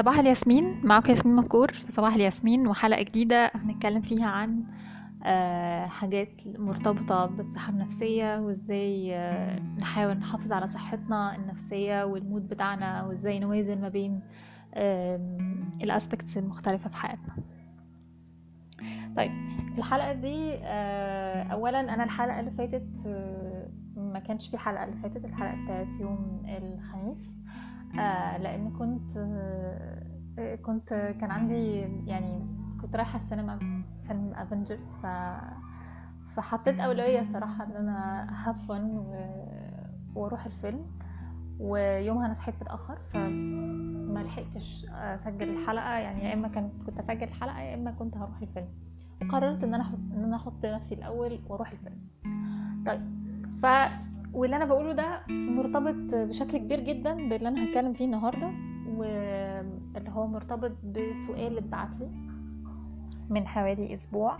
صباح الياسمين. معاكم ياسمين مذكور في صباح الياسمين وحلقة جديدة هنتكلم فيها عن آه، حاجات مرتبطة بالصحة النفسية وإزاي آه، نحاول نحافظ على صحتنا النفسية وال mood بتاعنا وإزاي نوازن ما بين ال aspects المختلفة في حياتنا. طيب الحلقة دي آه، اولا أنا الحلقة اللي فاتت ما كانش في حلقة اللي فاتت الحلقة بتاعت يوم الخميس. لأن كنت آه كنت كان عندي يعني كنت رايحة السينما فيلم افنجرز ف فحطيت أولوية صراحة إن أنا هفن و... وأروح الفيلم. ويومها أنا صحيت متأخر فما لحقتش أسجل الحلقة. يعني يا إما كان كنت أسجل الحلقة يا إما كنت هروح الفيلم. وقررت إن أنا أحط إن أنا أحط نفسي الأول وأروح الفيلم. طيب ف واللي أنا بقوله ده مرتبط بشكل كبير جدا باللي أنا هتكلم فيه النهارده واللي هو مرتبط بسؤال اتبعت لي من حوالي أسبوع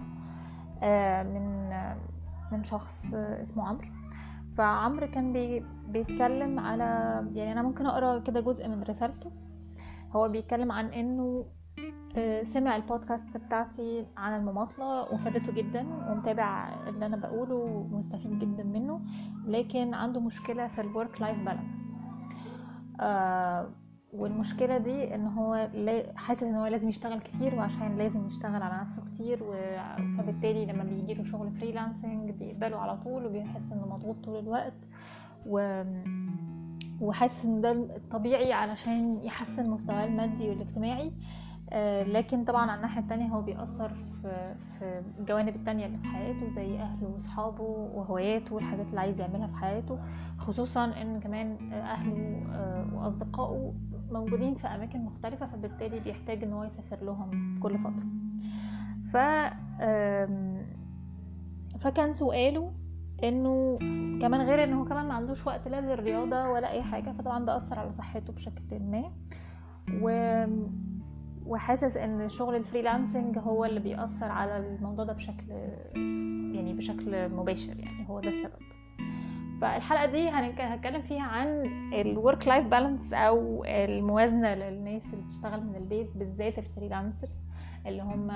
آه، من من شخص اسمه عمرو. فعمرو كان بي بيتكلم على يعني أنا ممكن أقرأ كده جزء من رسالته. هو بيتكلم عن إنه سمع البودكاست بتاعتي عن المماطلة وفادته جدا ومتابع اللي أنا بقوله ومستفيد جدا منه لكن عنده مشكلة في ال work life balance والمشكلة دي إن هو حاسس إن هو لازم يشتغل كتير وعشان لازم يشتغل على نفسه كتير فبالتالي لما بيجيله شغل freelancing بيقبله على طول وبيحس إنه مضغوط طول الوقت. و وحاسس إن ده الطبيعي علشان يحسن مستواه المادي والاجتماعي. آه، لكن طبعا على الناحية التانية هو بيأثر في في الجوانب التانية اللي في حياته زي أهله وأصحابه وهواياته والحاجات اللي عايز يعملها في حياته خصوصا إن كمان أهله آه، وأصدقائه موجودين في أماكن مختلفة فبالتالي بيحتاج إن هو يسافر لهم كل فترة. ف فكان سؤاله إنه كمان غير انه كمان ما عندوش وقت لا للرياضة ولا أي حاجة فطبعا ده أثر على صحته بشكل ما. و وحاسس إن شغل الفريلانسنج هو اللي بيأثر على الموضوع ده بشكل يعني بشكل مباشر يعني هو ده السبب. فالحلقة دي هنتكلم فيها عن ال work life balance أو الموازنة للناس اللي بتشتغل من البيت بالذات ال freelancers اللي هم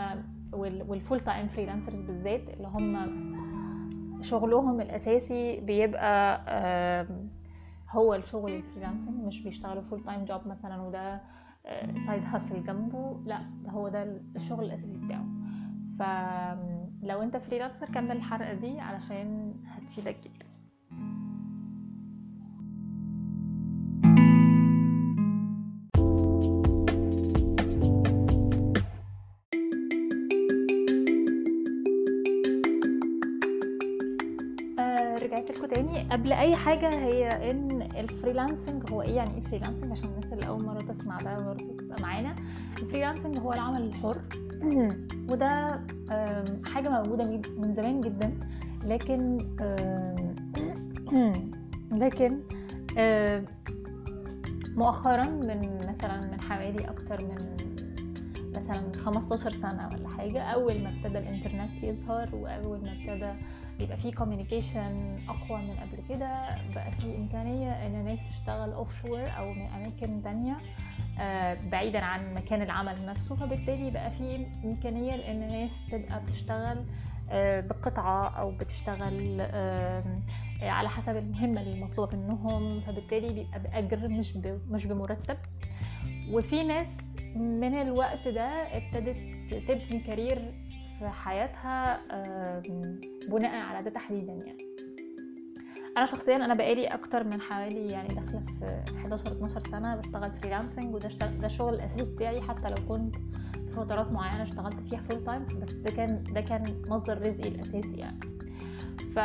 وال full-time freelancers بالذات اللي هم شغلهم الأساسي بيبقى هو الشغل ال freelancing مش بيشتغلوا full-time job مثلا وده side hustle جنبه لا ده هو ده الشغل الأساسي بتاعه. فلو أنت freelancer كمل الحلقة دي علشان هتفيدك جدا. قبل أي حاجة هي إن ال freelancing هو إيه؟ يعني إيه freelancing؟ عشان الناس اللي أول مرة تسمع ده برضه تبقى معانا. ال freelancing هو العمل الحر. وده حاجة موجودة من زمان جدا. لكن لكن مؤخرا من مثلا من حوالي أكتر من مثلا 15 سنة ولا حاجة أول ما ابتدى الإنترنت يظهر وأول ما ابتدى يبقى في communication أقوى من قبل كده بقى في إمكانية إن ناس تشتغل offshore أو من أماكن تانية آه، بعيدا عن مكان العمل نفسه. فبالتالي بقى في إمكانية لإن ناس تبقى بتشتغل آه، بقطعة أو بتشتغل على حسب المهمة اللي مطلوبة منهم. فبالتالي بيبقى بأجر مش مش بمرتب. وفي ناس من الوقت ده ابتدت تبني career في حياتها بناء على ده تحديدا يعني. أنا شخصيا أنا بقالي أكتر من حوالي يعني داخلة في 11 12 سنة بشتغل freelancing وده ده الشغل الاساسي بتاعي حتى لو كنت في فترات معينة اشتغلت فيها full-time بس ده كان ده كان مصدر رزقي الأساسي يعني. ف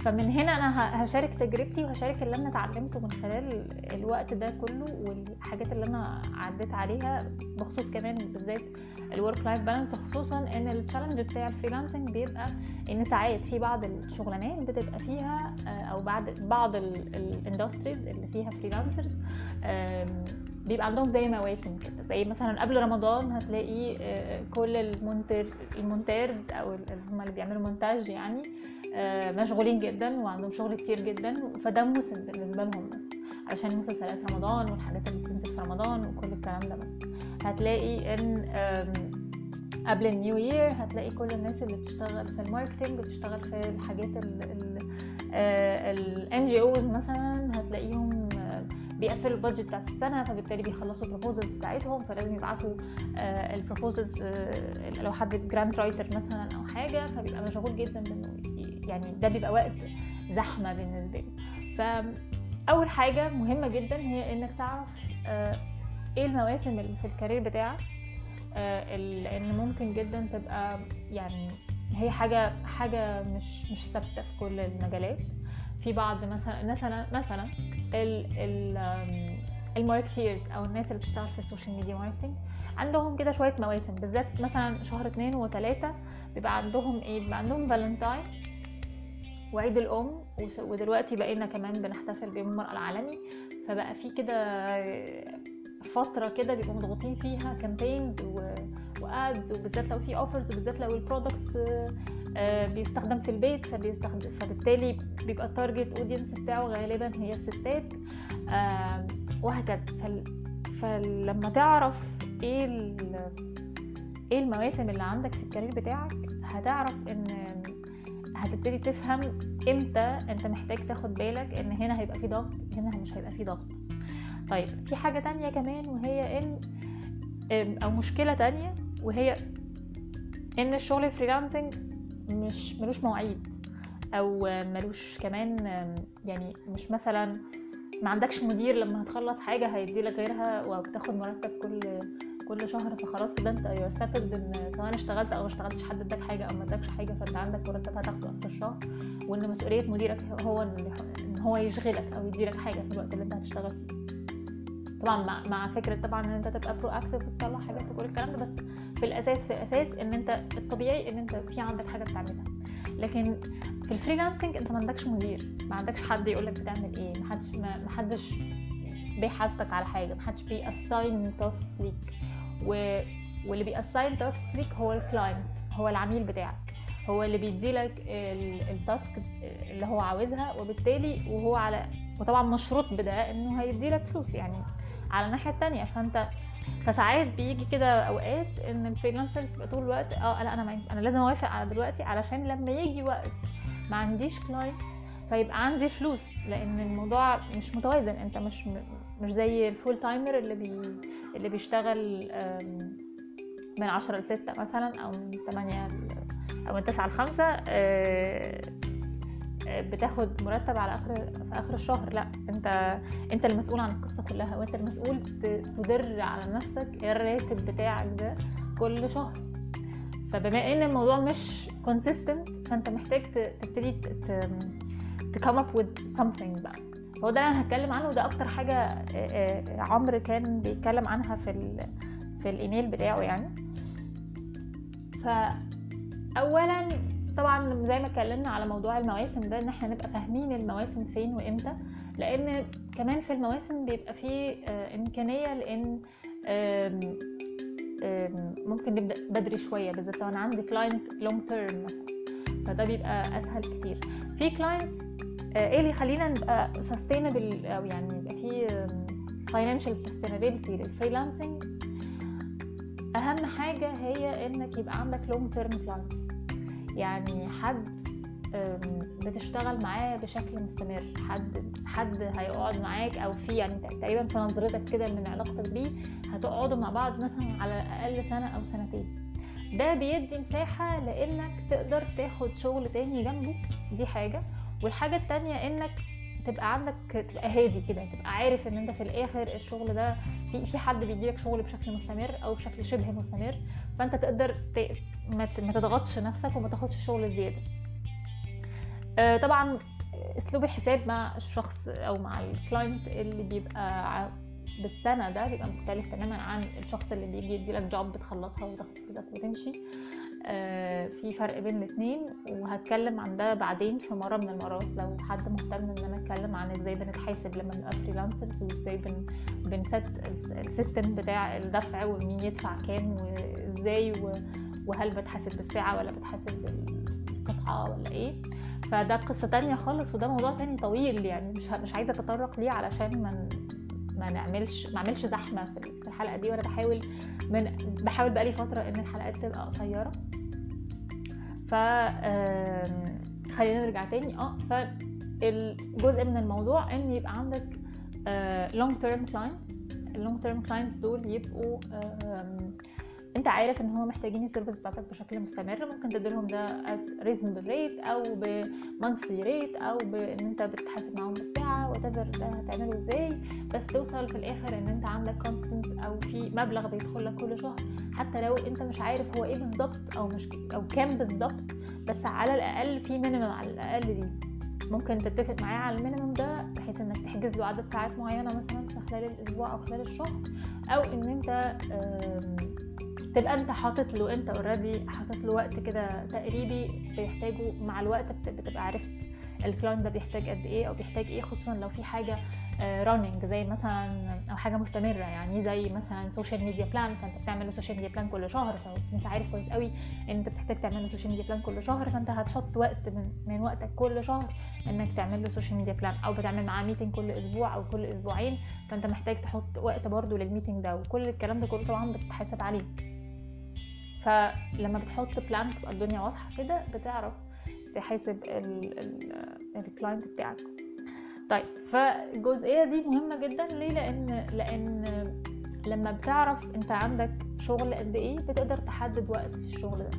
فمن هنا أنا هشارك تجربتي وهشارك اللي أنا اتعلمته من خلال الوقت ده كله والحاجات اللي أنا عديت عليها بخصوص كمان بالذات ال work life balance خصوصا إن ال challenge بتاع ال freelancing بيبقى إن ساعات في بعض الشغلانات بتبقى فيها آه، أو بعد بعض ال industries اللي فيها freelancers بيبقى عندهم زي مواسم كده. زي مثلا قبل رمضان هتلاقي آه، كل المونتر المونتيرز أو هم اللي بيعملوا مونتاج يعني آه، مشغولين جدا وعندهم شغل كتير جدا. فده موسم بالنسبة لهم علشان مسلسلات رمضان والحاجات اللي بتنزل في رمضان وكل الكلام ده بس. هتلاقي إن قبل ال new year هتلاقي كل الناس اللي بتشتغل في ال marketing بتشتغل في الحاجات ال NGOs مثلا بيقفلوا ال budget بتاعت السنة فبالتالي بيخلصوا ال proposals بتاعتهم فلازم يبعتوا ال proposals لو حد grant writer مثلا أو حاجة فبيبقى مشغول جدا بإنه يعني ده بيبقى وقت زحمة بالنسبة له. فاول حاجة مهمة جدا هي إنك تعرف إيه المواسم اللي في ال career بتاعك لأن ممكن جدا تبقى يعني هي حاجة حاجة مش مش ثابتة في كل المجالات. في بعض مثلا مثلا مثلا ال ال ال marketers أو الناس اللي بتشتغل في ال social media marketing عندهم كده شوية مواسم بالذات مثلا شهر اتنين وتلاتة بيبقى عندهم إيه بيبقى عندهم فالنتاين وعيد الأم ودلوقتي بقينا كمان بنحتفل بيوم المرأة العالمي فبقى في كده فترة كده بيبقوا مضغوطين فيها campaigns و ads وبالذات لو في offers وبالذات لو ال product بيستخدم في البيت فبيستخدم فبالتالي بيبقى ال target audience بتاعه غالبا هي الستات. وهكذا. فلما تعرف إيه إيه المواسم اللي عندك في ال career بتاعك هتعرف إن هتبتدي تفهم إمتى أنت محتاج تاخد بالك إن هنا هيبقى في ضغط هنا مش هيبقى في ضغط. طيب في حاجة تانية كمان وهي إن أو مشكلة تانية وهي إن الشغل freelancing مش ملوش مواعيد أو ملوش كمان يعني مش مثلا ما عندكش مدير لما هتخلص حاجة هيديلك غيرها وبتاخد مرتب كل كل شهر فخلاص كده أنت you're settled إن سواء اشتغلت أو ما اشتغلتش حد اداك حاجة أو ما اداكش حاجة فأنت عندك مرتب هتاخده اخر الشهر. وإن مسؤولية مديرك هو إن هو يشغلك أو يديلك حاجة في الوقت اللي أنت هتشتغل فيه. طبعا مع مع فكرة طبعا إن أنت تبقى proactive وتطلع حاجات وكل الكلام ده بس في الأساس في الاساس إن أنت الطبيعي إن أنت في عندك حاجة بتعملها لكن في ال freelancing أنت ما عندكش مدير ما عندكش حد يقول لك بتعمل إيه ما حدش ما حدش بيحاسبك على حاجة ما حدش بي assign tasks ليك. و... واللي بي assign tasks ليك هو ال client هو العميل بتاعك. هو اللي بيديلك ال task اللي هو عاوزها وبالتالي وهو على وطبعا مشروط بده إنه هيديلك فلوس يعني على الناحية التانية. فأنت فساعات بيجي كده أوقات إن ال freelancers تبقى طول الوقت آه لا أنا ما أنا لازم أوافق على دلوقتي علشان لما يجي وقت ما عنديش client فيبقى عندي فلوس لأن الموضوع مش متوازن أنت مش مش زي ال full-timer اللي بي اللي بيشتغل من عشرة لستة مثلا أو من تمانية أو من تسعة لخمسة بتاخد مرتب على اخر في آخر الشهر. لا انت انت المسؤول عن القصة كلها وانت المسؤول تدر على نفسك الراتب بتاعك ده كل شهر. فبما إن الموضوع مش consistent فأنت محتاج تبتدي تكم اب with something بقى. هو ده اللي أنا هتكلم عنه وده أكتر حاجة عمرو كان بيتكلم عنها في. في الإيميل بتاعه يعني. فاولا طبعا زي ما اتكلمنا على موضوع المواسم ده إن إحنا نبقى فاهمين المواسم فين وإمتى. لأن كمان في المواسم بيبقى فيه إمكانية لإن ممكن نبدأ بدري شوية بالذات لو أنا عندي client long term مثلا. فده بيبقى أسهل كتير. في clients إيه اللي يخلينا نبقى sustainable أو يعني يبقى في financial sustainability لل freelancing أهم حاجة هي إنك يبقى عندك long term clients يعني حد بتشتغل معاه بشكل مستمر. حد حد هيقعد معاك أو في يعني تقريبا في نظرتك كده من علاقتك بيه هتقعدوا مع بعض مثلا على الأقل سنة أو سنتين. ده بيدي مساحة لإنك تقدر تاخد شغل تاني جنبه دي حاجة. والحاجة التانية إنك تبقى عندك تبقى هادي كده تبقى عارف إن أنت في الآخر الشغل ده في في حد بيديلك شغل بشكل مستمر أو بشكل شبه مستمر فأنت تقدر. ما تضغطش نفسك وما تاخدش شغل زياده آه طبعا أسلوب الحساب مع الشخص أو مع ال client اللي بيبقى بالسنة ده بيبقى مختلف تماما عن الشخص اللي بيجي يديلك job بتخلصها وتاخد فلوسك وتمشي آه في فرق بين الاثنين وهتكلم عن ده بعدين في مرة من المرات لو حد مهتم إن أنا أتكلم عن إزاي بنتحاسب لما نبقى freelancers وإزاي بن بنست السيستم بتاع الدفع ومين يدفع كام وإزاي وهل بتحاسب بالساعة ولا بتحاسب بالقطعة ولا إيه. فده قصة تانية خالص وده موضوع تاني طويل يعني مش مش عايزة أتطرق ليه علشان ما ما نعملش ما اعملش زحمة في الحلقة دي وأنا بحاول من بحاول بقالي فترة إن الحلقات تبقى قصيرة. ف خلينا نرجع تاني. آه فالجزء من الموضوع إن يبقى عندك long term clients ال long term clients دول يبقوا انت عارف ان هو محتاجين ال service بتاعتك بشكل مستمر ممكن تديلهم ده at reasonable rate أو ب monthly rate أو بان انت بتحاسب معاهم بالساعة وات ده هتعمله إزاي بس توصل في الآخر إن انت عندك constant أو في مبلغ بيدخل لك كل شهر. حتى لو انت مش عارف هو إيه بالظبط أو مش أو كام بالظبط بس على الأقل في minimum على الأقل دي. ممكن تتفق معاه على ال minimum ده بحيث إنك تحجز له عدد ساعات معينة مثلا في خلال الأسبوع أو خلال الشهر أو إن انت تبقى انت حاطط له انت already حاطط له وقت كده تقريبي بيحتاجه مع الوقت بتبقى عرفت ال client ده بيحتاج قد إيه أو بيحتاج إيه خصوصا لو في حاجة running زي مثلا أو حاجة مستمرة يعني زي مثلا social media plan فأنت بتعمل له social media plan كل شهر فأنت عارف كويس قوي إن أنت بتحتاج تعمل له social media plan كل شهر فأنت هتحط وقت من من وقتك كل شهر إنك تعمل له social media plan أو بتعمل معاه meeting كل أسبوع أو كل أسبوعين فأنت محتاج تحط وقت برده لل meeting ده وكل الكلام ده كله طبعا بتتحاسب عليه. فلما بتحط plan تبقى الدنيا واضحة كده بتعرف تحاسب ال client بتاعك. طيب فالجزئيه دي مهمة جدا. ليه؟ لأن لأن لما بتعرف أنت عندك شغل قد إيه بتقدر تحدد وقت في الشغل ده.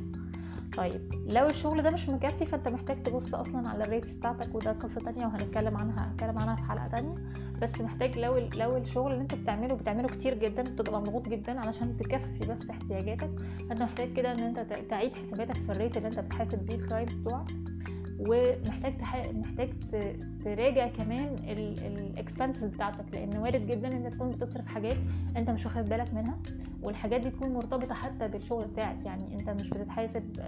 طيب لو الشغل ده مش مكفي فأنت محتاج تبص أصلا على ال rates بتاعتك وده قصة تانية وهنتكلم عنها هنتكلم عنها في حلقة تانية. بس محتاج لو لو الشغل اللي انت بتعمله بتعمله كتير جدا بتبقى مضغوط جدا علشان تكفي بس احتياجاتك. فأنت محتاج كده إن أنت تعيد حساباتك في ال rate اللي أنت بتحاسب بيه ال clients بتوعك. ومحتاج تح... محتاج تراجع كمان ال expenses بتاعتك لأن وارد جدا ان انت تكون بتصرف حاجات أنت مش واخد بالك منها والحاجات دي تكون مرتبطة حتى بالشغل بتاعك. يعني أنت مش بتتحاسب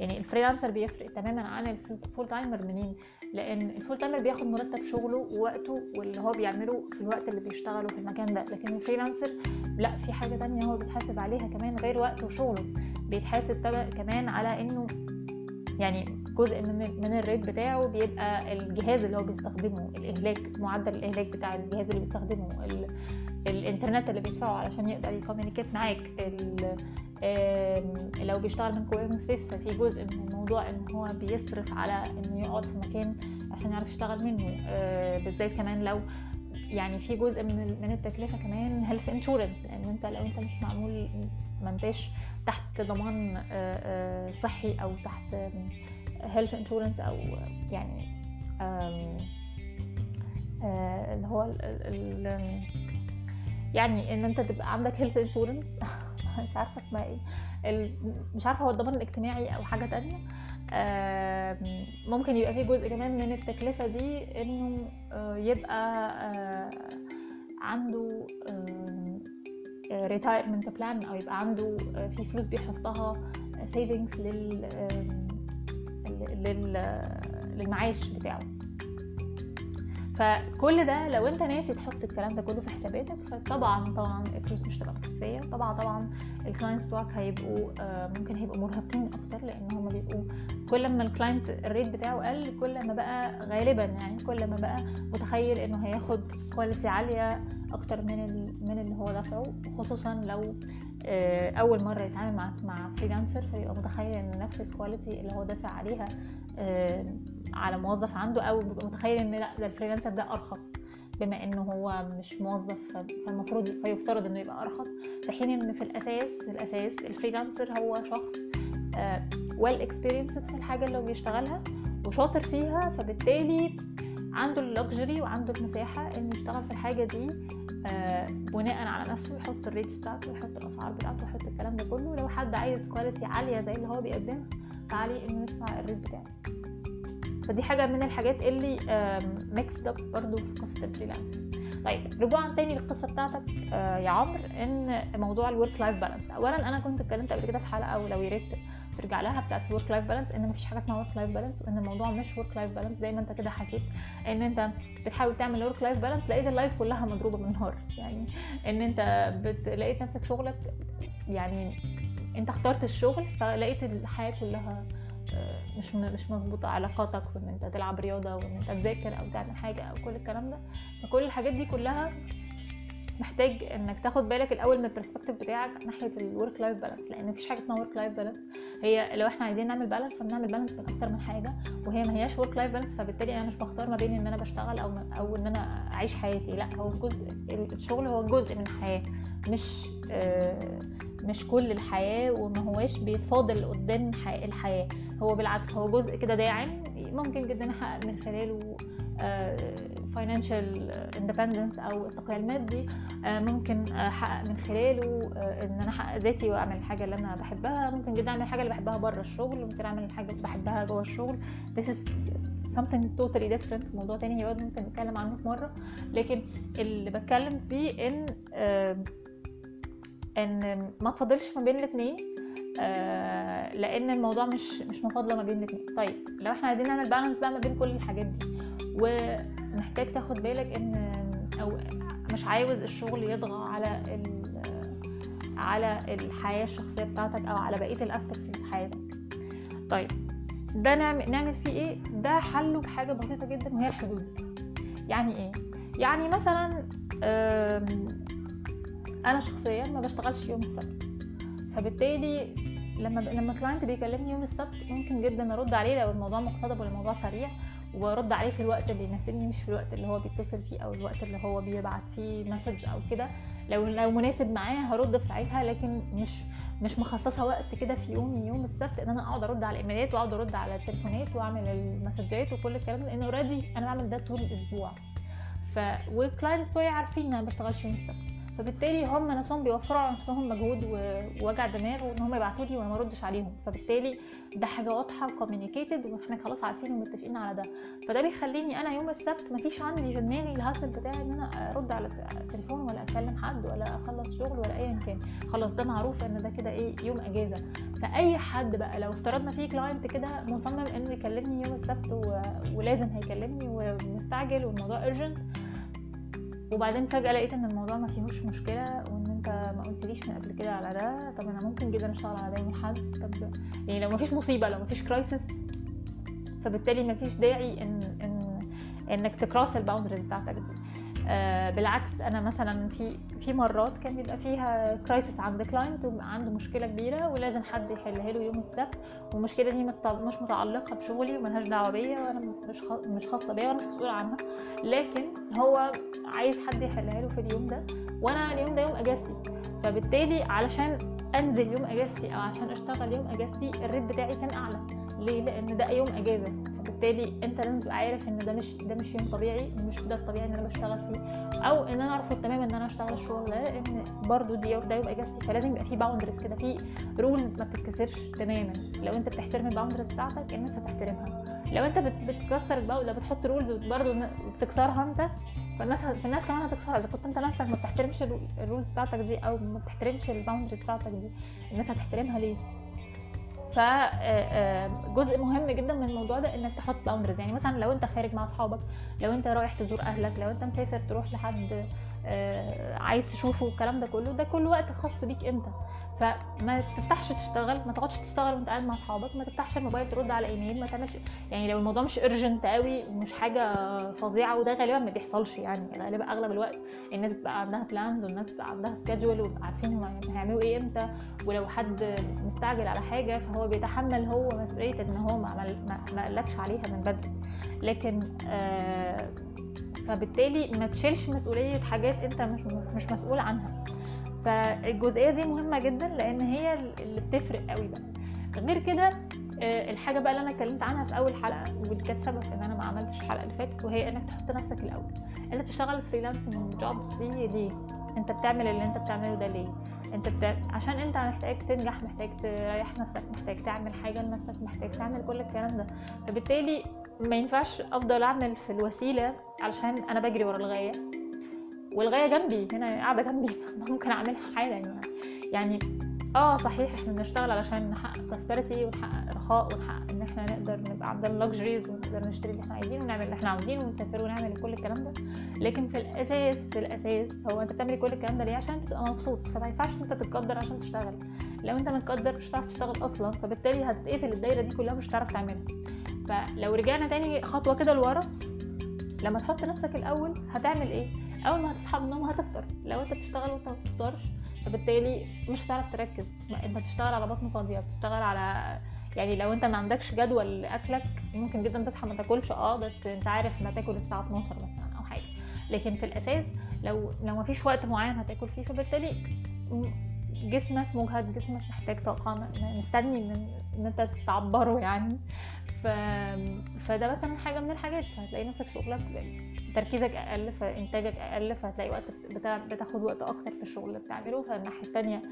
يعني ال freelancer بيفرق تماما عن ال full timer منين لأن ال full timer بياخد مرتب شغله ووقته واللي هو بيعمله في الوقت اللي بيشتغله في المكان ده. لكن ال freelancer لأ في حاجة تانية هو بيتحاسب عليها كمان غير وقته وشغله. بيتحاسب كمان على إنه يعني جزء من من ال rate بتاعه بيبقى الجهاز اللي هو بيستخدمه الإهلاك معدل الإهلاك بتاع الجهاز اللي بيستخدمه الإنترنت اللي بيدفعه علشان يقدر ي communicate معاك لو بيشتغل من coworking space ففي جزء من الموضوع إن هو بيصرف على إنه يقعد في مكان عشان يعرف يشتغل منه. بالذات كمان لو يعني في جزء من من التكلفة كمان health insurance لأن أنت لو أنت مش معمول ما أنتش تحت ضمان صحي أو تحت health insurance أو يعني اللي هو ال يعني إن أنت تبقى عندك health insurance مش عارفة اسمها إيه. مش عارفة هو الضمان الاجتماعي أو حاجة تانية. ممكن يبقى في جزء كمان من التكلفة دي إنه يبقى عنده retirement plan أو يبقى عنده في فلوس بيحطها savings لل للمعاش بتاعه. فكل ده لو انت ناسي تحط الكلام ده كله في حساباتك فطبعا طبعا الفلوس مش تبقى مكفيه طبعا طبعا ال clients بتوعك هيبقوا ممكن هيبقوا مرهقين أكتر لأن هم بيبقوا كل ما ال client ال rate بتاعه قل كل ما بقى غالبا يعني كل ما بقى متخيل إنه هياخد quality عالية أكتر من من اللي هو دافعه خصوصا لو أول مرة يتعامل مع مع freelancer فيبقى متخيل إن نفس ال quality اللي هو دافع عليها على موظف عنده أو بيبقى متخيل إن لأ ده ال freelancer ده أرخص. بما إنه هو مش موظف فالمفروض فيفترض إنه يبقى أرخص. في حين إن في الأساس في الأساس ال freelancer هو شخص well experienced في الحاجة اللي هو بيشتغلها وشاطر فيها فبالتالي عنده ال luxury وعنده المساحة إنه يشتغل في الحاجة دي. بناء على نفسه يحط ال rates بتاعته ويحط الأسعار بتاعته ويحط الكلام ده كله. لو حد عايز quality عالية زي اللي هو بيقدمها فعليه انه يدفع ال rate بتاعه. فدي حاجة من الحاجات اللي mix up برضو في قصة ال freelancing طيب رجوعا تاني للقصة بتاعتك. يا عمرو إن موضوع ال work life balance اولا أنا كنت اتكلمت قبل كده في حلقة ولو يا ريت ترجع لها بتاعت ال work life balance إن مفيش حاجة اسمها work life balance وإن الموضوع مش work life balance زي ما أنت كده حكيت إن أنت بتحاول تعمل work life balance لقيت ال life كلها مضروبة بالنهار يعني إن أنت. لقيت نفسك شغلك يعني أنت اخترت الشغل فلقيت الحياة كلها آه، مش مش مظبوطة علاقاتك وإن أنت تلعب رياضة وإن أنت تذاكر أو تعمل حاجة أو كل الكلام ده فكل الحاجات دي كلها محتاج إنك تاخد بالك الأول من ال perspective بتاعك ناحية ال work life balance لأن مفيش حاجة اسمها work life balance هي لو إحنا عايزين نعمل balance فبنعمل balance بين أكتر من حاجة وهي ما هياش work life balance فبالتالي أنا مش بختار ما بين إن أنا بشتغل أو أو إن أنا أعيش حياتي. لأ هو جزء الشغل هو جزء من الحياة مش آه مش كل الحياة وما هواش بيتفاضل قدام الحياة. هو بالعكس هو جزء كده داعم ممكن جدا أحقق من خلاله financial independence أو استقلال مادي آه، ممكن أحقق من خلاله آه، إن أنا أحقق ذاتي وأعمل الحاجة اللي أنا بحبها. ممكن جدا أعمل الحاجة اللي بحبها بره الشغل ممكن أعمل الحاجة اللي بحبها جوه الشغل. This is something totally different. موضوع تاني هيقعد ممكن نتكلم عنه في مرة. لكن اللي بتكلم فيه إن إن ما تفضلش ما بين الاثنين آه لأن الموضوع مش مش مفاضلة ما بين الاثنين طيب لو إحنا عايزين نعمل بالانس بقى ما بين كل الحاجات دي ومحتاج تاخد بالك إن أو مش عاوز الشغل يطغى على على الحياة الشخصية بتاعتك أو على بقية الأسبكت في حياتك. طيب ده نعمل نعمل فيه إيه؟ ده حله بحاجة بسيطة جدا وهي الحدود. يعني إيه؟ يعني مثلا أنا شخصيا ما بشتغلش يوم السبت. فبالتالي لما لما client بيكلمني يوم السبت ممكن جدا أرد عليه لو الموضوع مقتضب والموضوع سريع. وارد عليه في الوقت اللي يناسبني مش في الوقت اللي هو بيتصل فيه أو الوقت اللي هو بيبعت فيه message أو كده. لو لو مناسب معاه هرد في ساعتها لكن مش مش مخصصة وقت كده في يوم يوم السبت إن أنا أقعد أرد على الايميلات وأقعد أرد على التليفونات وأعمل المسجات وكل الكلام ده لأن already أنا بعمل ده طول الأسبوع. ف وال clients عارفين إن أنا ما بشتغلش يوم السبت. فبالتالي هم نفسهم بيوفروا على نفسهم مجهود ووجع دماغ وإن هم يبعتوا لي وأنا ما اردش عليهم. فبالتالي ده حاجة واضحة و communicated وإحنا خلاص عارفين ومتفقين على ده. فده بيخليني أنا يوم السبت مفيش عندي في دماغي ال hassle بتاعي إن أنا أرد على التليفون ولا أكلم حد ولا أخلص شغل ولا ايا كان. خلاص ده معروف إن ده كده إيه يوم إجازة. فأي حد بقى لو افترضنا في client كده مصمم إنه يكلمني يوم السبت و... ولازم هيكلمني ومستعجل والموضوع urgent وبعدين فجأة لقيت إن الموضوع ما فيهوش مشكلة وإن أنت ما قلتليش من قبل كده على ده طب أنا ممكن جدا أشتغل على ده يوم الاحد طب يعني لو ما فيش مصيبة لو ما فيش crisis فبالتالي ما فيش داعي ان ان إنك ت cross ال boundaries بتاعتك دي. بالعكس أنا مثلا في في مرات كان بيبقى فيها crisis عند client عنده مشكلة كبيرة ولازم حد يحلها له يوم السبت والمشكلة دي مش متعلقة بشغلي وملهاش دعوة بيا وأنا مش مش خاصة بيا وأنا مش مسؤولة عنها. لكن هو عايز حد يحلها له في اليوم ده وأنا اليوم ده يوم أجازتي. فبالتالي علشان أنزل يوم أجازتي أو عشان أشتغل يوم أجازتي ال rate بتاعي كان أعلى. ليه؟ لأن ده يوم إجازة. فبالتالي أنت لازم تبقى عارف إن ده مش ده مش يوم طبيعي مش ده الطبيعي إن أنا بشتغل فيه. أو إن أنا أرفض تماما إن أنا أشتغل الشغل ده لأن برضو دي ده يوم إجازتي. فلازم يبقى في boundaries كده في rules ما بتتكسرش تماما. لو أنت بتحترم ال boundaries بتاعتك الناس هتحترمها. لو أنت بتكسر ال boundaries بتحط rules وبرضه بتكسرها أنت فالناس الناس كمان هتكسرها. إذا كنت أنت نفسك ما بتحترمش ال rules بتاعتك دي أو ما بتحترمش ال boundaries بتاعتك دي الناس هتحترمها ليه؟ فجزء آه، آه، مهم جدا من الموضوع ده إنك تحط boundaries يعني مثلا لو أنت خارج مع أصحابك لو أنت رايح تزور أهلك لو أنت مسافر تروح لحد آه، عايز تشوفه والكلام ده كله ده كل وقت خاص بيك أنت. فما تفتحش تشتغل ما تقعدش تشتغل وانت قاعد مع أصحابك ما تفتحش الموبايل ترد على إيميل ما تعملش يعني لو الموضوع مش urgent قوي ومش حاجة فظيعة وده غالبا ما بيحصلش يعني غالبا أغلب الوقت الناس بتبقى عندها بلانز والناس بتبقى عندها سكادجول وبقى عارفين هم هيعملوا إيه إمتى ولو حد مستعجل على حاجة فهو بيتحمل هو مسؤولية إن هو ما, ما قالكش عليها من بدري. لكن آه فبالتالي ما تشيلش مسؤولية حاجات أنت مش مش مسؤول عنها. فالجزئية دي مهمة جدا لأن هي اللي بتفرق قوي بقى غير كده آه، الحاجة بقى اللي أنا اتكلمت عنها في أول حلقة واللي كانت سبب إن أنا ما عملتش الحلقة اللي فاتت وهي إنك تحط نفسك الأول. انت بتشتغل freelancing jobs دي ليه؟ أنت بتعمل اللي أنت بتعمله ده ليه؟ أنت بتا... عشان أنت محتاج تنجح محتاج تريح نفسك محتاج تعمل حاجة لنفسك محتاج تعمل كل الكلام ده. فبالتالي ما ينفعش أفضل أعمل في الوسيلة علشان أنا بجري ورا الغاية. والغاية جنبي هنا قاعدة جنبي ممكن أعملها حالا يعني. يعني آه صحيح إحنا بنشتغل علشان نحقق prosperity ونحقق رخاء ونحقق إن إحنا نقدر نبقى عندنا luxuries ونقدر نشتري اللي إحنا عايزينه ونعمل اللي إحنا عاوزينه ونسافر ونعمل كل الكلام ده. لكن في الأساس في الأساس هو أنت بتعمل كل الكلام ده ليه؟ عشان تبقى مبسوط. فما ينفعش أنت تتقدر عشان تشتغل. لو أنت متقدر مش هتعرف تشتغل أصلا فبالتالي هتتقفل الدايرة دي كلها مش هتعرف تعملها. فلو رجعنا تاني خطوة كده لورا لما تحط نفسك الأول هتعمل إيه؟ أول ما هتصحى من النوم هتفطر. لو أنت بتشتغل وأنت ما بتفطرش فبالتالي مش هتعرف تركز. أنت بتشتغل على بطن فاضية بتشتغل على يعني لو أنت ما عندكش جدول لاكلك ممكن جدا تصحى ما تاكلش. آه بس أنت عارف ما تاكل الساعة 12 مثلا أو حاجة. لكن في الأساس لو لو ما فيش وقت معين هتاكل فيه فبالتالي جسمك مجهد جسمك محتاج طاقة مستني ان انت تعبره يعني. ف... فده مثلا حاجة من الحاجات فهتلاقي نفسك شغلك تركيزك أقل فإنتاجك أقل فهتلاقي وقت بتاع... بتاخد وقت أكتر في الشغل اللي بتعمله. فالناحية التانية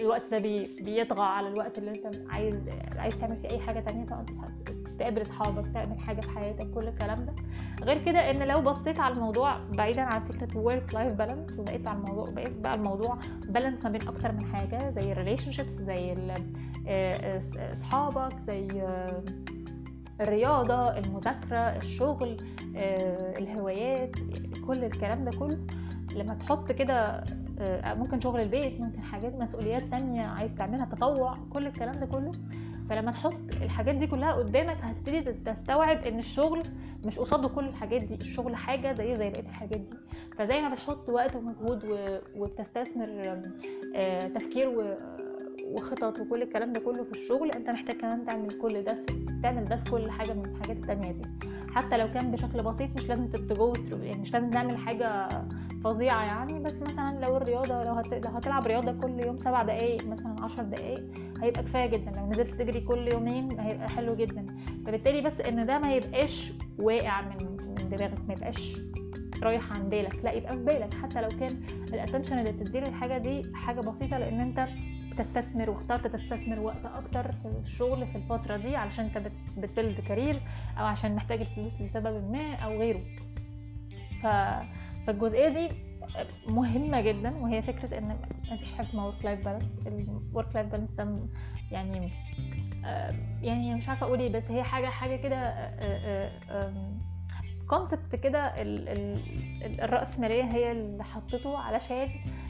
الوقت ده بي... بيطغى على الوقت اللي انت عايز عايز تعمل فيه أي حاجة تانية سواء تقابل اصحابك تعمل حاجة في حياتك كل الكلام ده. غير كده إن لو بصيت على الموضوع بعيدا عن فكرة work life balance وبقيت على الموضوع بقيت بقى الموضوع balance ما بين أكتر من حاجة زي ال relationships زي أصحابك زي الرياضة المذاكرة الشغل الهوايات كل الكلام ده كله. لما تحط كده ممكن شغل البيت ممكن حاجات مسؤوليات تانية عايز تعملها تطوع كل الكلام ده كله. فلما تحط الحاجات دي كلها قدامك هتبتدي تستوعب إن الشغل مش قصاده كل الحاجات دي. الشغل حاجة زيه زي بقية الحاجات دي. فزي ما بتحط وقت ومجهود وبتستثمر تفكير وخطط وكل الكلام ده كله في الشغل انت محتاج كمان تعمل كل ده تعمل ده في كل حاجة من الحاجات التانية دي. حتى لو كان بشكل بسيط مش لازم تتجو يعني مش لازم تعمل حاجة فظيعة يعني بس مثلا لو الرياضة لو. لو هتلعب رياضة كل يوم سبع دقايق مثلا عشر دقايق هيبقى كفاية جدا. لو نزلت تجري كل يومين هيبقى حلو جدا. فبالتالي بس إن ده ما يبقاش واقع من من دماغك ما يبقاش رايح عن بالك لا يبقى في بالك. حتى لو كان ال attention اللي بتديه للحاجه دي حاجة بسيطة لأن أنت بتستثمر واخترت تستثمر وقت أكتر في الشغل في الفترة دي علشان انت بت build career أو عشان محتاج الفلوس لسبب ما أو غيره. ف... فالجزئية دي مهمة جدا وهي فكرة إن مفيش حاجة اسمها work life balance ال work life balance ده يعني يعني مش عارفة أقول إيه بس هي حاجة حاجة كده concept كده الرأسمالية هي اللي حطته علشان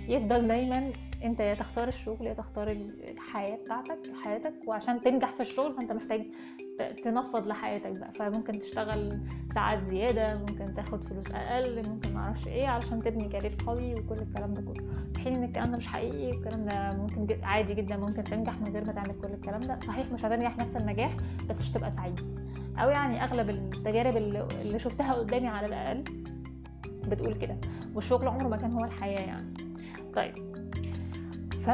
يفضل دايما انت يا تختار الشغل يا تختار الحياة بتاعتك حياتك وعشان تنجح في الشغل فانت محتاج تنفض لحياتك بقى. فممكن تشتغل ساعات زيادة ممكن تاخد فلوس أقل ممكن معرفش إيه علشان تبني كارير قوي وكل الكلام ده كله. في حين إن الكلام ده مش حقيقي الكلام ده ممكن جد عادي جدا ممكن تنجح من غير ما تعمل كل الكلام ده. صحيح مش هتنجح نفس النجاح بس مش تبقى سعيد. أو يعني أغلب التجارب اللي شفتها قدامي على الأقل بتقول كده. والشغل عمره ما كان هو الحياة يعني. طيب. ف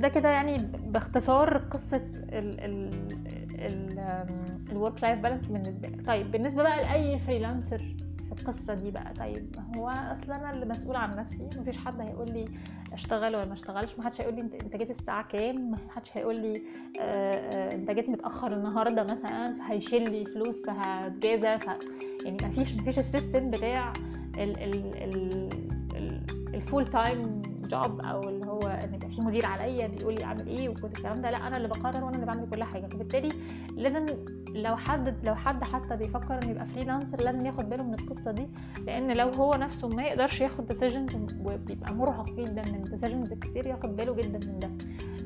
ده كده يعني باختصار قصة ال ال ال work life balance بالنسبة لك طيب بالنسبة بقى لأي freelancer في القصة دي بقى طيب هو أصلا أنا اللي مسؤول عن نفسي مفيش حد هيقول لي أشتغل ولا ما أشتغلش محدش هيقول لي أنت جيت الساعة كام محدش هيقول لي أنت جيت متأخر النهارده مثلا فهيشيل لي فلوس فهتجازى ف يعني مفيش مفيش ال system بتاع ال ال ال ال full time job أو اللي هو إن يبقى في مدير عليا بيقول لي أعمل إيه وكل الكلام ده لأ أنا اللي بقرر وأنا اللي بعمل كل حاجة. فبالتالي لازم لو حد لو حد حتى بيفكر إنه يبقى freelancer لازم ياخد باله من القصة دي. لأن لو هو نفسه ما يقدرش ياخد decisions وبيبقى مرهق جدا من decisions كتير ياخد باله جدا من ده.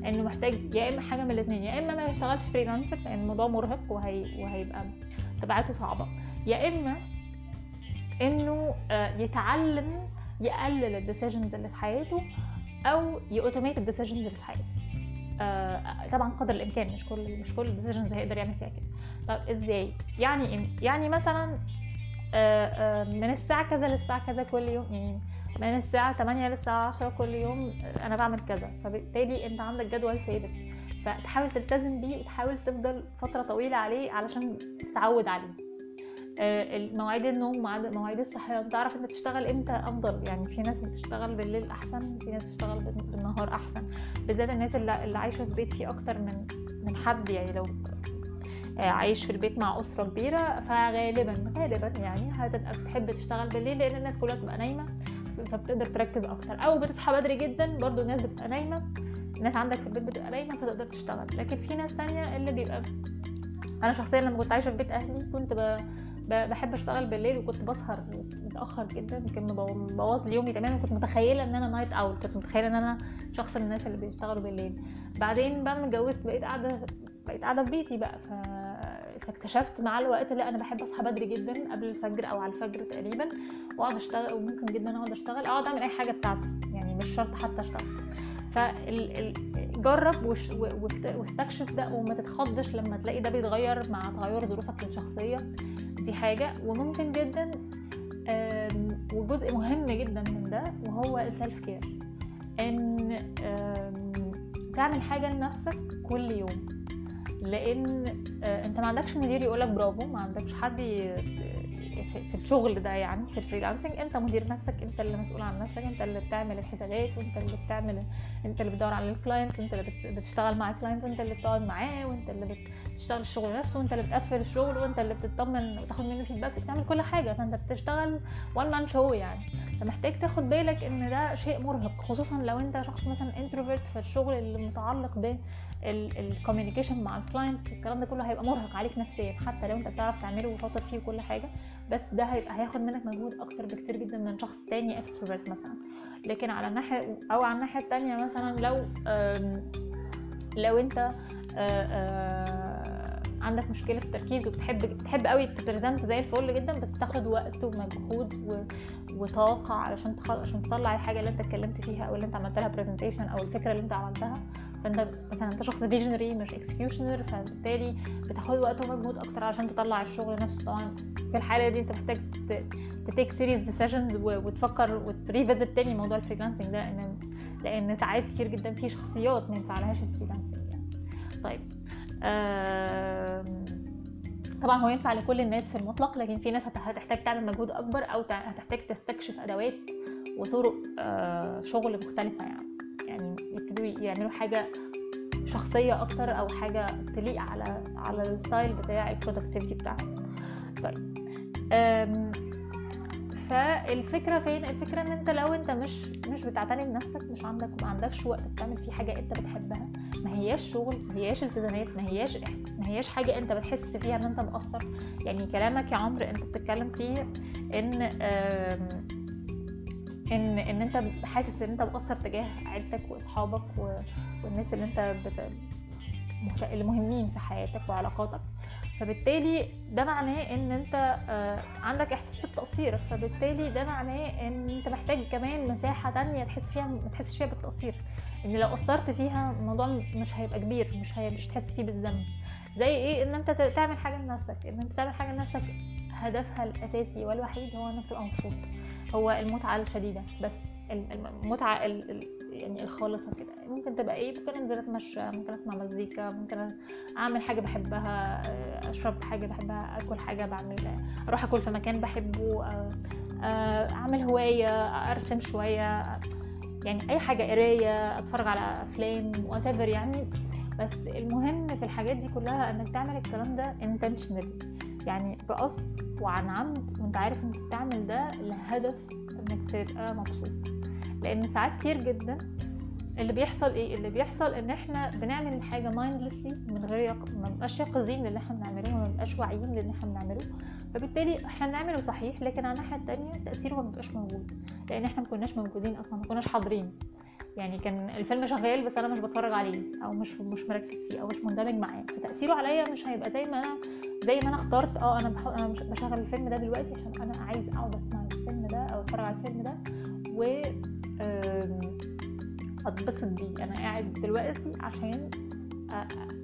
إنه محتاج يا إما حاجة من الاثنين يا إما ما يشتغلش freelancer لأن الموضوع مرهق وهي وهيبقى تبعاته صعبة. يا إما إنه يتعلم يقلل ال decisions اللي في حياته أو ي automate ال decisions اللي في حياته. آه طبعا قدر الإمكان مش كل مش كل ال decisions هيقدر يعمل فيها كده. طب إزاي؟ يعني إيه؟ يعني مثلا آه آه من الساعة كذا للساعة كذا كل يوم يعني من الساعة 8 للساعة 10 كل يوم أنا بعمل كذا. فبالتالي أنت عندك جدول ثابت. فتحاول تلتزم بيه وتحاول تفضل فترة طويلة عليه علشان تتعود عليه. مواعيد النوم مواعيد الصحيان. تعرف انت تشتغل إمتى أفضل؟ يعني في ناس بتشتغل بالليل أحسن في ناس بتشتغل بالنهار أحسن. بالذات الناس اللي, عايشة في بيت فيه أكتر من من حد. يعني لو عايش في البيت مع أسرة كبيرة فغالبا غالبا يعني هتبقى بتحب تشتغل بالليل لأن الناس كلها بتبقى نايمة فبتقدر تركز أكتر. أو بتصحى بدري جدا برضو الناس بتبقى نايمة. الناس عندك في البيت بتبقى نايمة فتقدر تشتغل. لكن في ناس تانية اللي بيبقى أنا شخصيا لما كنت عايشة في بيت أهلي كنت ب... بحب أشتغل بالليل وكنت بسهر متأخر جدا يمكن مبوظ لي يومي تماما كنت متخيلة إن أنا night owl كنت متخيلة إن أنا شخص من الناس اللي بيشتغلوا بالليل. بعدين بقى ما اتجوزت بقيت قاعدة بقيت قاعدة في بيتي بقى ف... فاكتشفت مع الوقت لا أنا بحب أصحى بدري جدا قبل الفجر أو على الفجر تقريبا وأقعد أشتغل وممكن جدا أقعد أشتغل أقعد أعمل أي حاجة بتاعتي يعني مش شرط حتى أشتغل. فجرب واستكشف ده وما تتخضش لما تلاقي ده بيتغير مع تغير ظروفك الشخصية. دي حاجة وممكن جدا وجزء مهم جدا من ده وهو ال self care ان تعمل حاجة لنفسك كل يوم. لإن آه، أنت ما عندكش مدير يقولك برافو ما عندكش حد في الشغل ده يعني في ال freelancing أنت مدير نفسك أنت اللي مسؤول عن نفسك أنت اللي بتعمل الحسابات وأنت اللي بتعمل أنت اللي بتدور على ال client وأنت اللي بتشتغل مع ال client وأنت اللي بتقعد معاه وأنت اللي بتشتغل الشغل نفسه وانت اللي بتقفل الشغل وانت اللي بتطمن وتاخد منه feedback وبتعمل كل حاجة فانت بتشتغل one man show يعني. فمحتاج تاخد بالك إن ده شيء مرهق خصوصا لو انت شخص مثلا introvert في الشغل اللي متعلق ب ال communication مع ال clients الكلام ده كله هيبقى مرهق عليك نفسيا حتى لو انت بتعرف تعمله وشاطر فيه وكل حاجة. بس ده هيبقى هياخد منك مجهود أكتر بكتير جدا من شخص تاني extrovert مثلا. لكن على الناحية أو على الناحية التانية مثلا لو لو انت عندك مشكلة في التركيز وبتحب بتحب قوي ت present زي الفل جدا بس تاخد وقت ومجهود و... وطاقة علشان تخل... عشان تطلع الحاجة اللي أنت اتكلمت فيها أو اللي أنت عملت لها presentation أو الفكرة اللي أنت عملتها. فأنت مثلا أنت شخص visionary مش executioner فبالتالي بتاخد وقت ومجهود أكتر عشان تطلع الشغل نفسه. طبعا في الحالة دي أنت محتاج ت take serious decisions وتفكر وت revisit تاني موضوع ال freelancing ده لأن لأن ساعات كتير جدا في شخصيات ما ينفعلهاش ال freelancing يعني. طيب طبعا هو ينفع لكل الناس في المطلق لكن في ناس هتحتاج تعمل مجهود أكبر أو هتحتاج تستكشف أدوات وطرق آه، شغل مختلفة يعني. يعني يبتدوا يعملوا حاجة شخصية أكتر أو حاجة تليق على على ال style بتاع ال productivity بتاعهم. طيب فالفكرة فين؟ الفكرة إن أنت لو أنت مش مش بتعتني بنفسك مش عندك ما عندكش وقت تعمل فيه حاجة أنت بتحبها ما هياش شغل ما هياش التزامات ما هياش ما هياش حاجة أنت بتحس فيها إن أنت مقصر. يعني كلامك يا عمرو أنت بتتكلم فيه إن ان إن أنت حاسس إن أنت مقصر تجاه عيلتك وأصحابك والناس اللي أنت بت... اللي مهمين في حياتك وعلاقاتك. فبالتالي ده معناه إن أنت آه، عندك إحساس بالتقصير. فبالتالي ده معناه إن أنت محتاج كمان مساحة تانية تحس فيها ما تحسش فيها بالتقصير. إن لو قصرت فيها الموضوع مش هيبقى كبير مش هي مش تحس فيه بالذنب. زي إيه؟ إن أنت تعمل حاجة لنفسك. إن أنت تعمل حاجة لنفسك هدفها الأساسي والوحيد هو إنك تبقى مبسوط. هو المتعة الشديدة. بس المتعة يعني الخالصه كده. ممكن تبقى إيه ممكن أنزل أتمشى ممكن أسمع مزيكا ممكن أعمل حاجة بحبها أشرب حاجة بحبها أكل حاجة بعمل أروح أكل في مكان بحبه أعمل هواية أرسم شوية يعني أي حاجة قراية أتفرج على أفلام وات يعني. بس المهم في الحاجات دي كلها إنك تعمل الكلام ده intentionally. يعني بقصد وعن عمد وأنت عارف إنك بتعمل ده لهدف إنك تبقى مبسوط. لأن ساعات كتير جدا اللي بيحصل إيه؟ اللي بيحصل إن إحنا بنعمل حاجة مايندلسلي من غير يق... ما بنبقاش يقظين للي إحنا بنعمله وما بنبقاش واعيين للي إحنا بنعمله. فبالتالي إحنا بنعمله صحيح لكن على الناحية التانية تأثيره ما بيبقاش موجود لأن إحنا ما كناش موجودين أصلا ما كناش حاضرين. يعني كان الفيلم شغال بس أنا مش بتفرج عليه أو مش مش مركز فيه أو مش مندمج معاه. فتأثيره عليا مش هيبقى زي ما أنا زي ما أنا اخترت. آه أنا بح... أنا بشغل الفيلم ده دلوقتي عشان أنا عايز أقعد أسمع الفيلم ده أو أتفرج على الفيلم ده. و أتبسط بيه. أنا قاعد دلوقتي عشان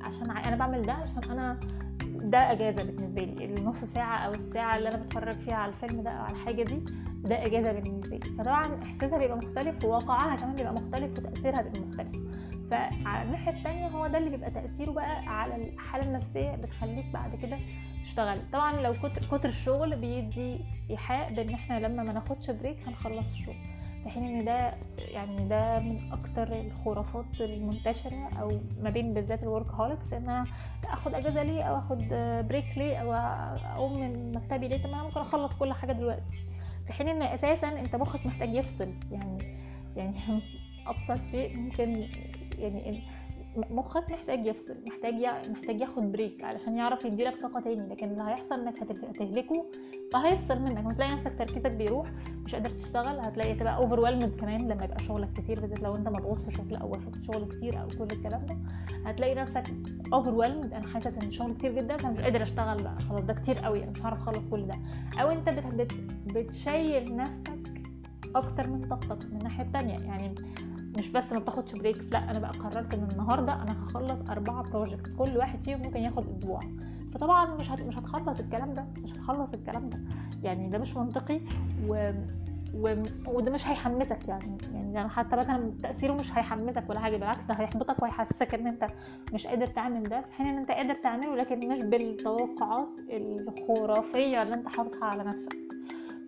عشان أنا بعمل ده عشان أنا ده إجازة بالنسبة لي. النص ساعة أو الساعة اللي أنا بتفرج فيها على الفيلم ده أو على الحاجة دي ده إجازة بالنسبة لي. فطبعا إحساسها بيبقى مختلف وواقعها كمان بيبقى مختلف وتأثيرها بيبقى مختلف. فعلى الناحيه التانية هو ده اللي بيبقى تأثيره بقى على الحالة النفسية بتخليك بعد كده تشتغل. طبعا لو كتر كتر الشغل بيدي إيحاء بإن إحنا لما ما ناخدش break هنخلص الشغل. في حين إن ده يعني ده من أكتر الخرافات المنتشرة أو ما بين بالذات ال workaholics إن أنا آخد أجازة ليه أو آخد break ليه أو أقوم من مكتبي ليه؟ طب أنا ممكن أخلص كل حاجة دلوقتي. في حين إن أساسا أنت مخك محتاج يفصل يعني يعني أبسط شيء ممكن يعني مخك محتاج يفصل محتاج محتاج ياخد break علشان يعرف يديلك طاقة تاني. لكن اللي هيحصل إنك هتهلكه فهيفصل منك. وتلاقي نفسك تركيزك بيروح مش قادر تشتغل هتلاقي تبقى over كمان لما يبقى شغلك كتير بالذات لو انت مضغوط في شغل أو واخد شغل كتير أو كل الكلام ده. هتلاقي نفسك over أنا حاسس إن الشغل كتير جدا فمش قادر أشتغل. بقى خلاص ده كتير قوي أنا مش هعرف أخلص كل ده. أو أنت بت... بتشيل نفسك أكتر من طاقتك من الناحيه التانية يعني مش بس ما بتاخدش breaks لا أنا بقى قررت إن النهارده أنا هخلص أربعة project كل واحد فيهم ممكن ياخد أسبوع. فطبعا مش. مش هتخلص الكلام ده مش هتخلص الكلام ده. يعني ده مش منطقي و... و... وده مش هيحمسك يعني. يعني حتى مثلا تأثيره مش هيحمسك ولا حاجة بالعكس ده هيحبطك وهيحسسك إن أنت مش قادر تعمل ده في حين إن أنت قادر تعمله لكن مش بالتوقعات الخرافية اللي أنت حاططها على نفسك.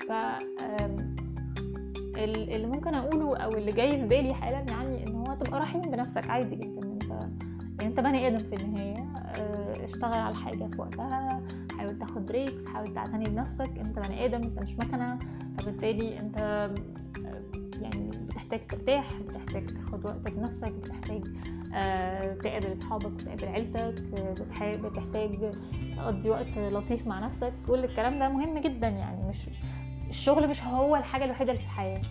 ف اللي ممكن أقوله أو اللي جاي في بالي حالا يعني إن هو تبقى رحيم بنفسك عادي جدا. انت يعني أنت بني آدم في النهاية. آه، اشتغل على حاجة في وقتها. حاول تاخد بريكس حاول تعتني بنفسك. أنت بني آدم أنت مش مكنة. فبالتالي أنت آه، يعني بتحتاج ترتاح بتحتاج تاخد وقتك بنفسك. بتحتاج آه، تقابل أصحابك وتقابل عيلتك. بتحتاج تقضي وقت لطيف مع نفسك. كل الكلام ده مهم جدا يعني. مش الشغل مش هو الحاجة الوحيدة اللي في الحياة.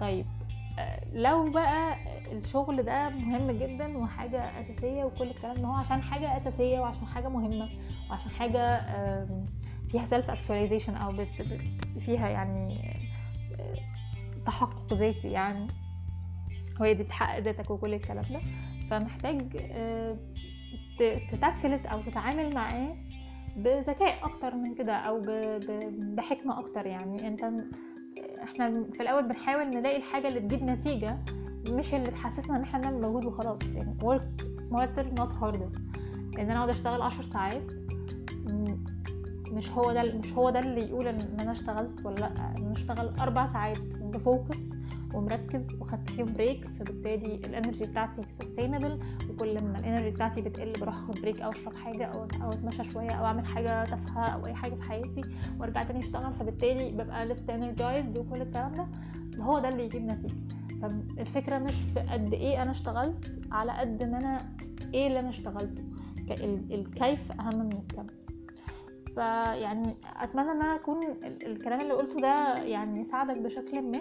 طيب آه، لو بقى الشغل ده مهم جدا وحاجة أساسية وكل الكلام ده هو عشان حاجة أساسية وعشان حاجة مهمة وعشان حاجة فيها self actualization أو فيها يعني آه، تحقق ذاتي يعني وهي دي تحقق ذاتك وكل الكلام ده فمحتاج آه، ت tackle it أو تتعامل معاه بذكاء أكتر من كده أو بحكمة أكتر يعني. أنت إحنا في الأول بنحاول نلاقي الحاجة اللي تجيب نتيجة مش اللي تحسسنا إن إحنا بنعمل مجهود وخلاص. يعني work smarter not harder. إن أنا أقعد أشتغل عشر ساعات مش هو ده مش هو ده اللي يقول إن أنا اشتغلت ولا لأ. أنا أشتغل أربع ساعات ب focus ومركز وخدت فيهم breaks فبالتالي ال energy بتاعتي sustainable وكل ما ال energy بتاعتي بتقل بروح اخد break أو أشرب حاجة أو أو أتمشى شوية أو أعمل حاجة تافهة أو أي حاجة في حياتي وأرجع تاني أشتغل. فبالتالي ببقى لسه energized وكل الكلام ده. هو ده اللي يجيب نتيجة. فالفكرة مش في قد إيه أنا اشتغلت على قد ما أنا إيه اللي أنا اشتغلته. الكيف أهم من الكم. فيعني أتمنى إن أنا أكون الكلام اللي قلته ده يعني يساعدك بشكل ما.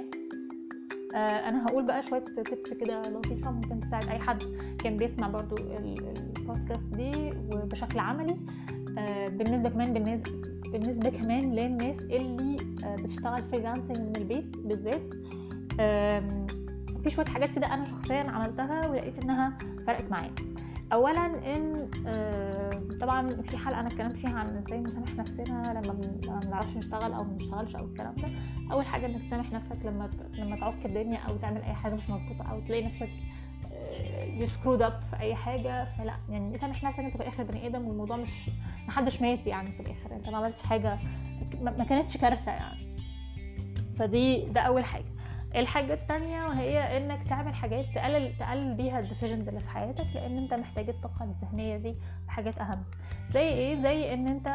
أنا هقول بقى شوية tips كده لطيفة ممكن تساعد أي حد كان بيسمع برضو البودكاست دي وبشكل عملي. آه، بالنسبة كمان بالنسبة كمان للناس اللي آه، بتشتغل فريلانسنج من البيت بالذات. في شوية حاجات كده أنا شخصيا عملتها ولقيت إنها فرقت معايا. اولا إن طبعا في حلقة أنا اتكلمت فيها عن إزاي نسامح نفسنا لما ما بنعرفش نشتغل أو ما بنشتغلش أو الكلام ده. أول حاجة إنك تسامح نفسك لما لما تعك الدنيا أو تعمل أي حاجة مش مظبوطة أو تلاقي نفسك you screwed up في أي حاجة فلا يعني سامح نفسك أنت في الآخر بني آدم والموضوع مش محدش مات يعني في الآخر أنت ما عملتش حاجة ما كانتش كارثة يعني. فدي ده أول حاجة. الحاجة التانية وهي إنك تعمل حاجات تقلل تقلل بيها ال decisions اللي في حياتك لأن أنت محتاج الطاقة الذهنية دي حاجات أهم. زي إيه؟ زي إن أنت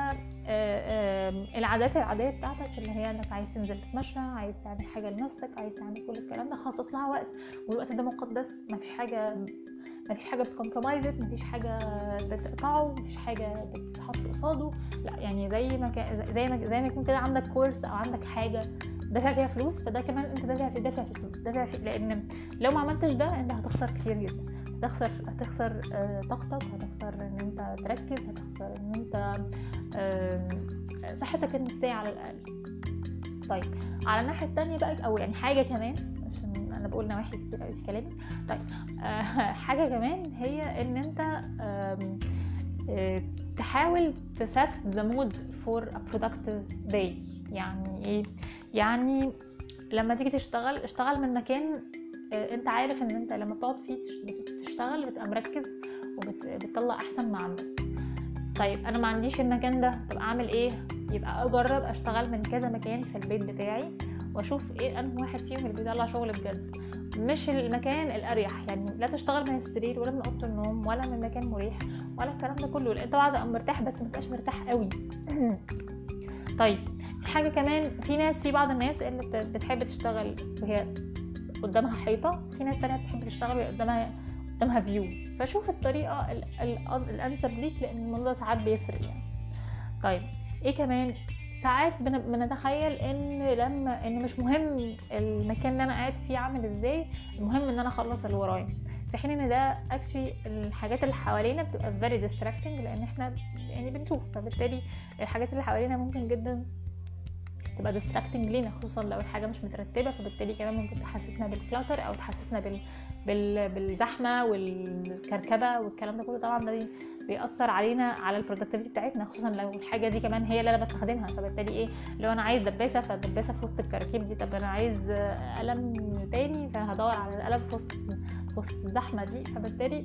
العادات العادية بتاعتك اللي هي إنك عايز تنزل تتمشى عايز تعمل حاجة لنفسك عايز تعمل كل الكلام ده خصص لها وقت. والوقت ده مقدس مفيش حاجة مفيش حاجة بتكمبرومايزت مفيش حاجة بتقطعه مفيش حاجة بتحط قصاده. لأ يعني زي ما زي ما زي ما يكون كده عندك كورس أو عندك حاجة دافع فيها فلوس فده كمان انت دافع في دافع في فلوس دافع في لأن لو ما عملتش ده انت هتخسر كتير جدا. هتخسر هتخسر آه، طاقتك هتخسر إن انت تركز هتخسر إن انت صحتك النفسية على الأقل. طيب على الناحية التانية بقى أو يعني حاجة كمان عشان أنا بقول نواحي كتير قوي في كلامي. طيب آه، حاجة كمان هي إن انت آه، تحاول ت set the mood for a productive day يعني إيه؟ يعني لما تيجي تشتغل اشتغل من مكان آه، انت عارف ان انت لما بتقعد فيه تشتغل بتبقى مركز وبتطلع احسن ما عندك. طيب أنا ما عنديش المكان ده طب اعمل إيه؟ يبقى اجرب اشتغل من كذا مكان في البيت بتاعي واشوف إيه انه واحد فيهم اللي بيطلع شغل بجد. مش المكان الاريح يعني لا تشتغل من السرير ولا من اوضة النوم ولا من مكان مريح ولا الكلام ده كله لأن طبعا مرتاح بس ما مرتاح قوي. طيب حاجة كمان في ناس في بعض الناس اللي بتحب تشتغل وهي قدامها حيطة في ناس تانية بتحب تشتغل وهي قدامها قدامها view فشوف الطريقة الأنسب ليك لأن الموضوع ساعات بيفرق يعني. طيب إيه كمان؟ ساعات بنتخيل إن لما إن مش مهم المكان اللي أنا قاعد فيه عامل إزاي المهم إن أنا أخلص اللي ورايا. في حين إن ده actually الحاجات اللي حوالينا بتبقى very distracting لأن إحنا يعني بنشوف فبالتالي الحاجات اللي حوالينا ممكن جدا تبقى distracting لينا خصوصا لو الحاجة مش مترتبة فبالتالي كمان ممكن تحسسنا بال clutter أو تحسسنا بال... بال... بالزحمة والكركبة والكلام ده كله. طبعا ده بيأثر علينا على ال productivity بتاعتنا خصوصا لو الحاجة دي كمان هي اللي أنا بستخدمها. فبالتالي إيه لو أنا عايز دباسة فالدباسة في وسط الكراكيب دي طب أنا عايز قلم تاني فهدور على القلم في وسط وسط الزحمه دي فبالتالي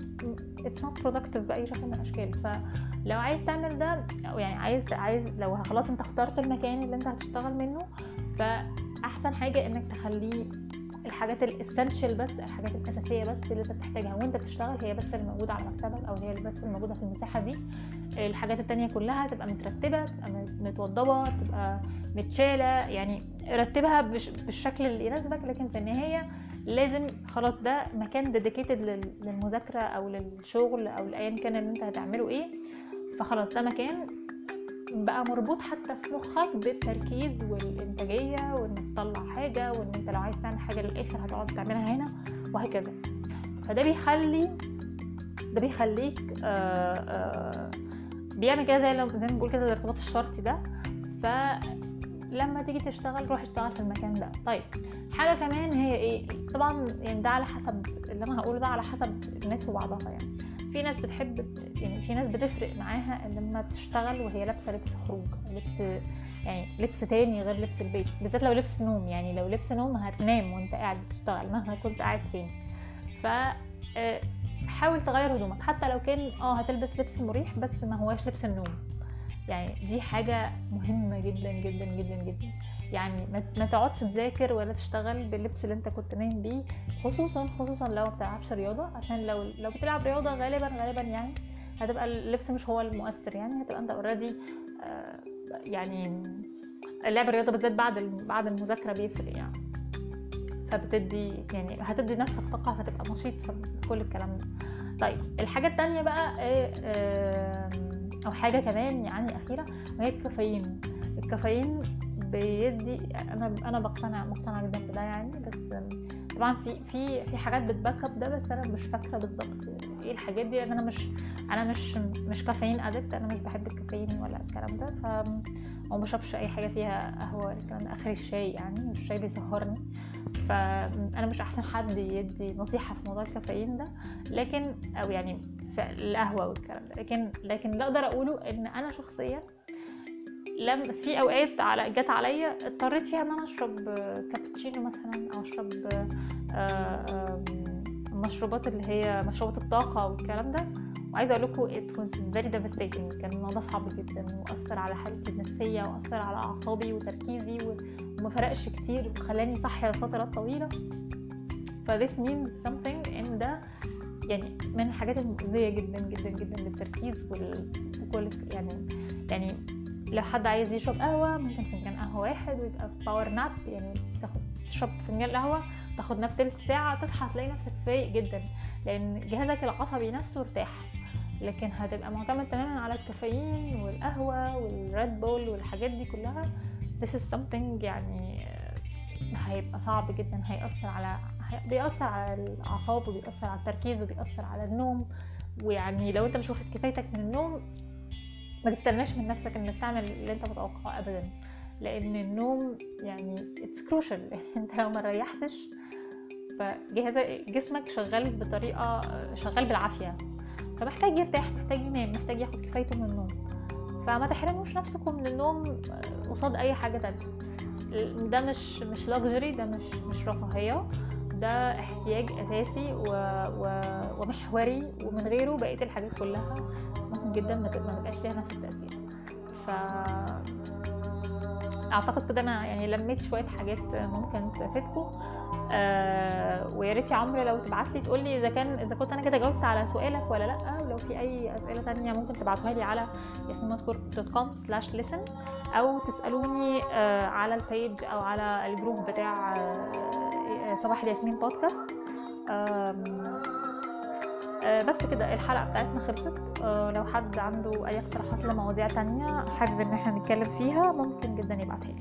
it's not productive بأي شكل من الأشكال. فلو عايز تعمل ده أو يعني عايز عايز لو خلاص أنت اخترت المكان اللي أنت هتشتغل منه فأحسن حاجة إنك تخليه الحاجات الاسنشال بس الحاجات الأساسية بس اللي أنت بتحتاجها وأنت بتشتغل هي بس اللي موجودة على مكتبك أو هي بس اللي موجودة في المساحة دي. الحاجات التانية كلها تبقى مترتبة تبقى متوضبة تبقى متشالة يعني رتبها بالشكل اللي يناسبك لكن في النهاية لازم خلاص ده مكان ديديكيتد للمذاكرة أو للشغل أو لأيا كان اللي أنت هتعمله إيه. فخلاص ده مكان بقى مربوط حتى في مخك بالتركيز والإنتاجية وإنك تطلع حاجة وإن أنت لو عايز تعمل حاجة للآخر هتقعد تعملها هنا وهكذا. فده بيخلي ده بيخليك آآ آآ بيعمل كده زي لو زي ما بنقول كده الارتباط الشرطي ده. فلما تيجي تشتغل روح اشتغل في المكان ده. طيب حاجة كمان هي إيه؟ طبعا يعني ده على حسب اللي أنا هقوله ده على حسب الناس وبعضها يعني. في ناس بتحب يعني في ناس بتفرق معاها لما تشتغل وهي لابسة لبس خروج لبس يعني لبس تاني غير لبس البيت. بالذات لو لبس نوم يعني لو لبس نوم هتنام وأنت قاعد بتشتغل مهما كنت قاعد فين. ف حاول تغير هدومك. حتى لو كان آه هتلبس لبس مريح بس ما هواش لبس النوم. يعني دي حاجة مهمة جدا جدا جدا جدا. يعني ما تقعدش تذاكر ولا تشتغل باللبس اللي انت كنت نايم بيه خصوصا خصوصا لو بتلعبش رياضة عشان لو لو بتلعب رياضة غالبا غالبا يعني هتبقى اللبس مش هو المؤثر. يعني هتبقى انت اوريدي آه يعني اللعب الرياضة بالذات بعد بعد المذاكرة بيفرق يعني. فبتدي يعني هتدي نفسك طاقة فتبقى نشيط في كل الكلام ده. طيب الحاجة التانية بقى آه أو حاجة كمان يعني أخيرة وهي الكافيين. الكافيين بيدي أنا أنا بقتنع مقتنعة جدا بده يعني بس طبعا في في في حاجات بتباك أب ده بس أنا مش فاكرة بالظبط إيه الحاجات دي لأن أنا مش أنا مش مش كافيين ادكت أنا مش بحب الكافيين ولا الكلام ده ف وما بشربش أي حاجة فيها قهوة الكلام ده اخري الشاي يعني الشاي بيسهرني. فانا مش أحسن حد يدي نصيحة في موضوع الكافيين ده لكن أو يعني القهوة والكلام ده. لكن لكن اللي أقدر أقوله إن أنا شخصيا لم في أوقات على جت عليا اضطريت فيها إن أنا أشرب كابتشينو مثلا أو أشرب المشروبات اللي هي مشروبات الطاقة والكلام ده. وعايزة أقول لكم it was very devastating. كان الموضوع صعب جدا وأثر على حالتي النفسية وأثر على أعصابي وتركيزي وما فرقش كتير وخلاني صاحية لفترات طويلة. ف this means something إن ده يعني من الحاجات المؤذية جدا جدا جدا للتركيز وكل يعني يعني لو حد عايز يشرب قهوة ممكن فنجان قهوة واحد ويبقى power nap يعني تاخد تشرب فنجان قهوة تاخد nap تلت ساعة تصحى تلاقي نفسك فايق جدا لأن جهازك العصبي نفسه ارتاح. لكن هتبقى معتمد تماما على الكافيين والقهوة وال Red Bull والحاجات دي كلها this is something يعني هيبقى صعب جدا. هيأثر على بيأثر على الأعصاب وبيأثر على التركيز وبيأثر على النوم. ويعني لو أنت مش واخد كفايتك من النوم ما تستناش من نفسك إنك تعمل اللي أنت متوقعه ابدا. لأن النوم يعني it's crucial أنت لو ما ريحتش فجهاز جسمك شغال بطريقة شغال بالعافية. فمحتاج يرتاح محتاج ينام محتاج ياخد كفايته من النوم. فما تحرموش نفسكم من النوم قصاد اي حاجة تانية. ده مش مش luxury ده مش مش رفاهية. ده احتياج أساسي و... و... ومحوري ومن غيره بقية الحاجات كلها ممكن جدا ما تبقاش ليها نفس التأثير. ف أعتقد كده أنا يعني لميت شوية حاجات ممكن تفيدكم. آه ويا ريت يا عمرو لو تبعت لي تقول لي إذا كان إذا كنت أنا كده جاوبت على سؤالك ولا لأ ولو في أي أسئلة تانية ممكن تبعتوها لي على ياسمينماتكور.com/listen أو تسألوني آه على ال page أو على ال group بتاع آه صباح الياسمين بودكاست بس كده الحلقة بتاعتنا خلصت. لو حد عنده أي اقتراحات لمواضيع تانية حابب إن إحنا نتكلم فيها ممكن جدا يبعتها لي.